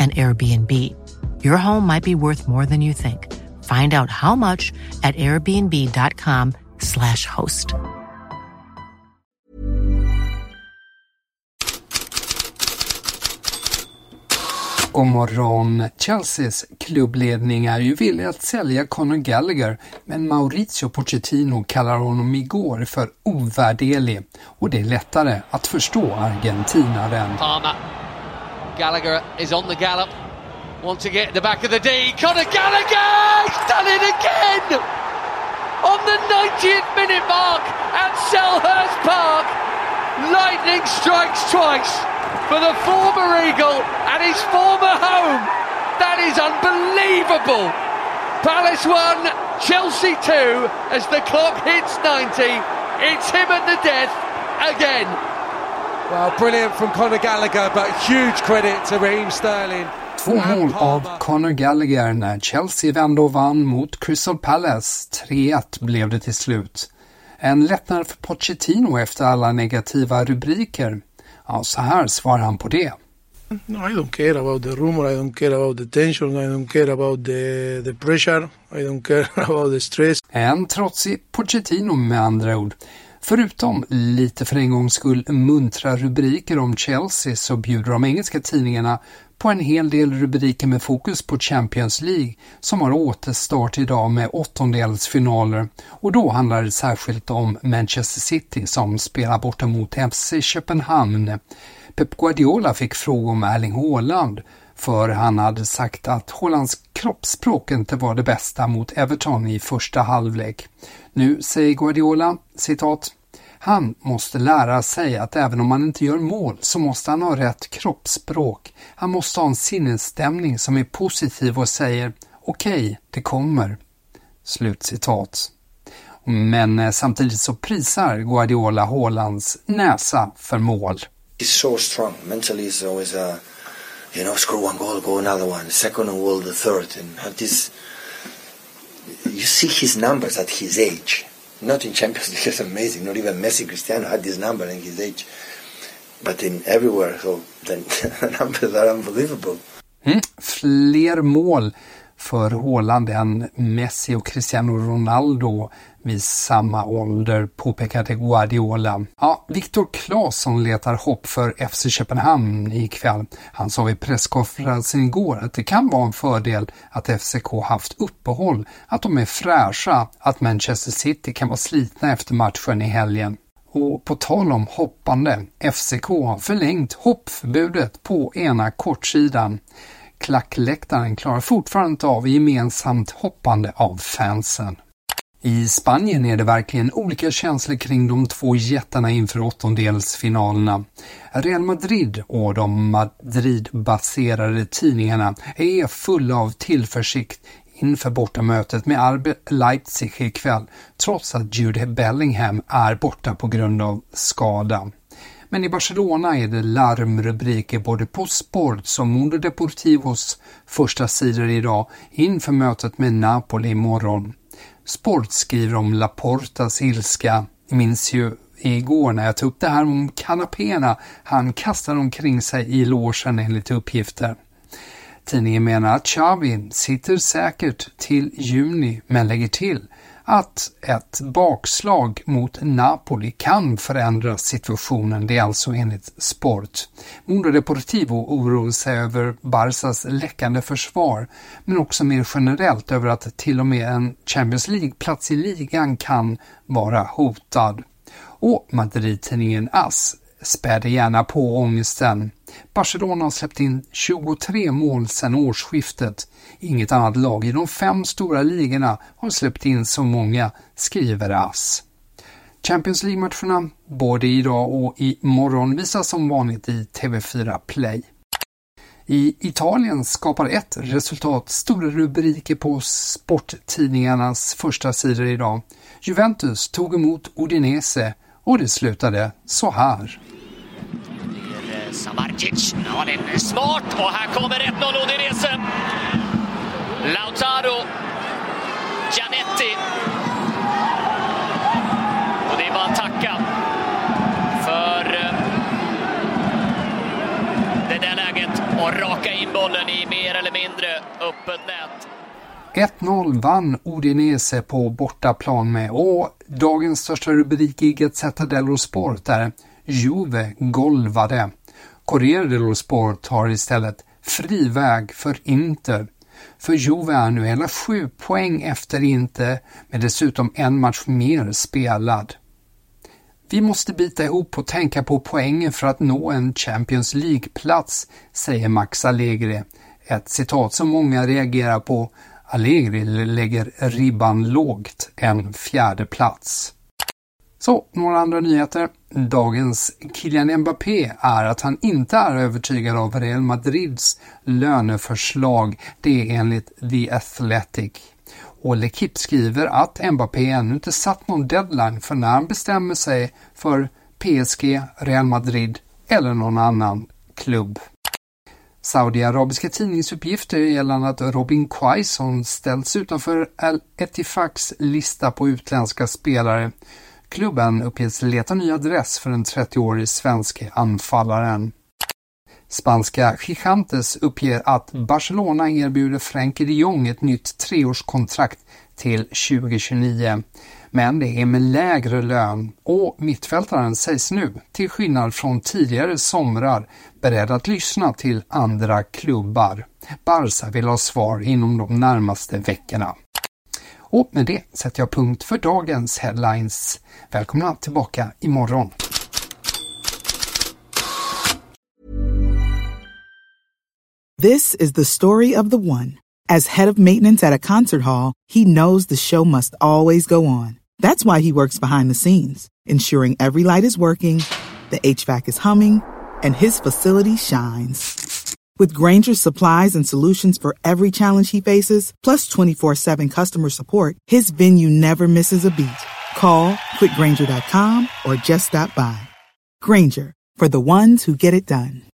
an Airbnb. Your home might be worth more than you think. Find out how much at airbnb.com slash host. God morgon! Chelseas klubbledning är ju villig att sälja Conor Gallagher, men Mauricio Pochettino kallar honom igår för ovärderlig och det är lättare att förstå argentinaren. Palmer Gallagher is on the gallop. Want to get the back of the D. Conor Gallagher! He's done it again! On the 90th minute mark at Selhurst Park. Lightning strikes twice for the former Eagle at his former home. That is unbelievable. Palace 1, Chelsea 2 as the clock hits 90. It's him at the death again. Well, brilliant from Conor Gallagher, but huge credit to Raheem Sterling. Två mål av Conor Gallagher när Chelsea vände och vann mot Crystal Palace. 3-1 blev det till slut. En lättnad för Pochettino efter alla negativa rubriker. Ja, så här svarar han på det. No, I don't care about the rumor. I don't care about the tension. I don't care about the, the pressure. I don't care about the stress. En trotsig Pochettino med andra ord. Förutom lite för en gångs skull muntra rubriker om Chelsea så bjuder de engelska tidningarna på en hel del rubriker med fokus på Champions League som har återstart idag med åttondelsfinaler och då handlar det särskilt om Manchester City som spelar borta mot FC Köpenhamn. Pep Guardiola fick fråga om Erling Haaland för han hade sagt att Hollands kroppsspråk inte var det bästa mot Everton i första halvlek. Nu säger Guardiola, citat, han måste lära sig att även om han inte gör mål så måste han ha rätt kroppsspråk. Han måste ha en sinnesstämning som är positiv och säger okej, okay, det kommer. Slutcitat. Men eh, samtidigt så prisar Guardiola Haalands näsa för mål. He's so strong. Mentally he's always a, you know, score one goal, go another one, second goal, the third, and have this. You see his numbers at his age. Not in Champions League, it's amazing. Not even Messi, Cristiano had this number in his age. But in everywhere, so the numbers are unbelievable. Mm. Fler mål för Håland än Messi och Cristiano Ronaldo vid samma ålder, påpekade Guardiola. Ja, Viktor Claesson letar hopp för FC Köpenhamn ikväll. Han sa vid presskonferensen igår att det kan vara en fördel att FCK haft uppehåll, att de är fräscha, att Manchester City kan vara slitna efter matchen i helgen. Och på tal om hoppande, FCK har förlängt hoppförbudet på ena kortsidan. Klackläktaren klarar fortfarande inte av gemensamt hoppande av fansen. I Spanien är det verkligen olika känslor kring de två jättarna inför åttondelsfinalerna. Real Madrid och de Madrid-baserade tidningarna är fulla av tillförsikt inför bortamötet med RB Leipzig ikväll, trots att Jude Bellingham är borta på grund av skada. Men i Barcelona är det larmrubriker både på Sports och Mundo Deportivos första sidor idag inför mötet med Napoli imorgon. Sport skriver om Laportas ilska. Ni minns ju igår när jag tog upp det här om kanapéerna han kastade omkring sig i låsen enligt uppgifter. Tidningen menar att Xavi sitter säkert till juni men lägger till att ett bakslag mot Napoli kan förändra situationen. Det är alltså enligt Sport. Mundo Deportivo oroar sig över Barsas läckande försvar men också mer generellt över att till och med en Champions League-plats i ligan kan vara hotad. Och Madrid-tidningen AS späder gärna på ångesten. Barcelona har släppt in 23 mål sedan årsskiftet. Inget annat lag i de fem stora ligorna har släppt in så många, skriver AS. Champions League-matcherna både idag och imorgon visas som vanligt i TV4 Play. I Italien skapar ett resultat stora rubriker på sporttidningarnas första sidor idag. Juventus tog emot Udinese och det slutade så här. Samardzic, ja den är smart och här kommer 1-0 Odinese. Lautaro, Gianetti. Och det är bara att tacka för eh, det där läget och raka in bollen i mer eller mindre öppet nät. 1-0 vann Udinese på bortaplan med och dagens största rubrik i Gazzetta dello Sport är Juve golvade. Corriere dello Sport har istället fri väg för Inter. För Juve är nu hela sju poäng efter Inter med dessutom en match mer spelad. Vi måste bita ihop och tänka på poängen för att nå en Champions League-plats, säger Max Allegri. Ett citat som många reagerar på. Allegri lägger ribban lågt, en fjärde plats. Så, några andra nyheter. Dagens Kylian Mbappé är att han inte är övertygad av Real Madrids löneförslag. Det är enligt The Athletic. Och Lekip skriver att Mbappé ännu inte satt någon deadline för när han bestämmer sig för PSG, Real Madrid eller någon annan klubb. Saudiarabiska tidningsuppgifter gällande att Robin Quaison ställts utanför Al Etifaks lista på utländska spelare Klubben uppges leta ny adress för den 30-årige svenske anfallaren. Spanska Gigantes uppger att Barcelona erbjuder Frenkie de Jong ett nytt treårskontrakt till 2029. Men det är med lägre lön och mittfältaren sägs nu, till skillnad från tidigare somrar, beredd att lyssna till andra klubbar. Barca vill ha svar inom de närmaste veckorna. Och med det sätter jag punkt för dagens headlines. Välkomna tillbaka imorgon. This is the story of the one. As head of maintenance at a concert hall, he knows the show must always go on. That's why he works behind the scenes, ensuring every light is working, the HVAC is humming, and his facility shines. With Granger's supplies and solutions for every challenge he faces, plus 24 7 customer support, his venue never misses a beat. Call quickgranger.com or just stop by. Granger, for the ones who get it done.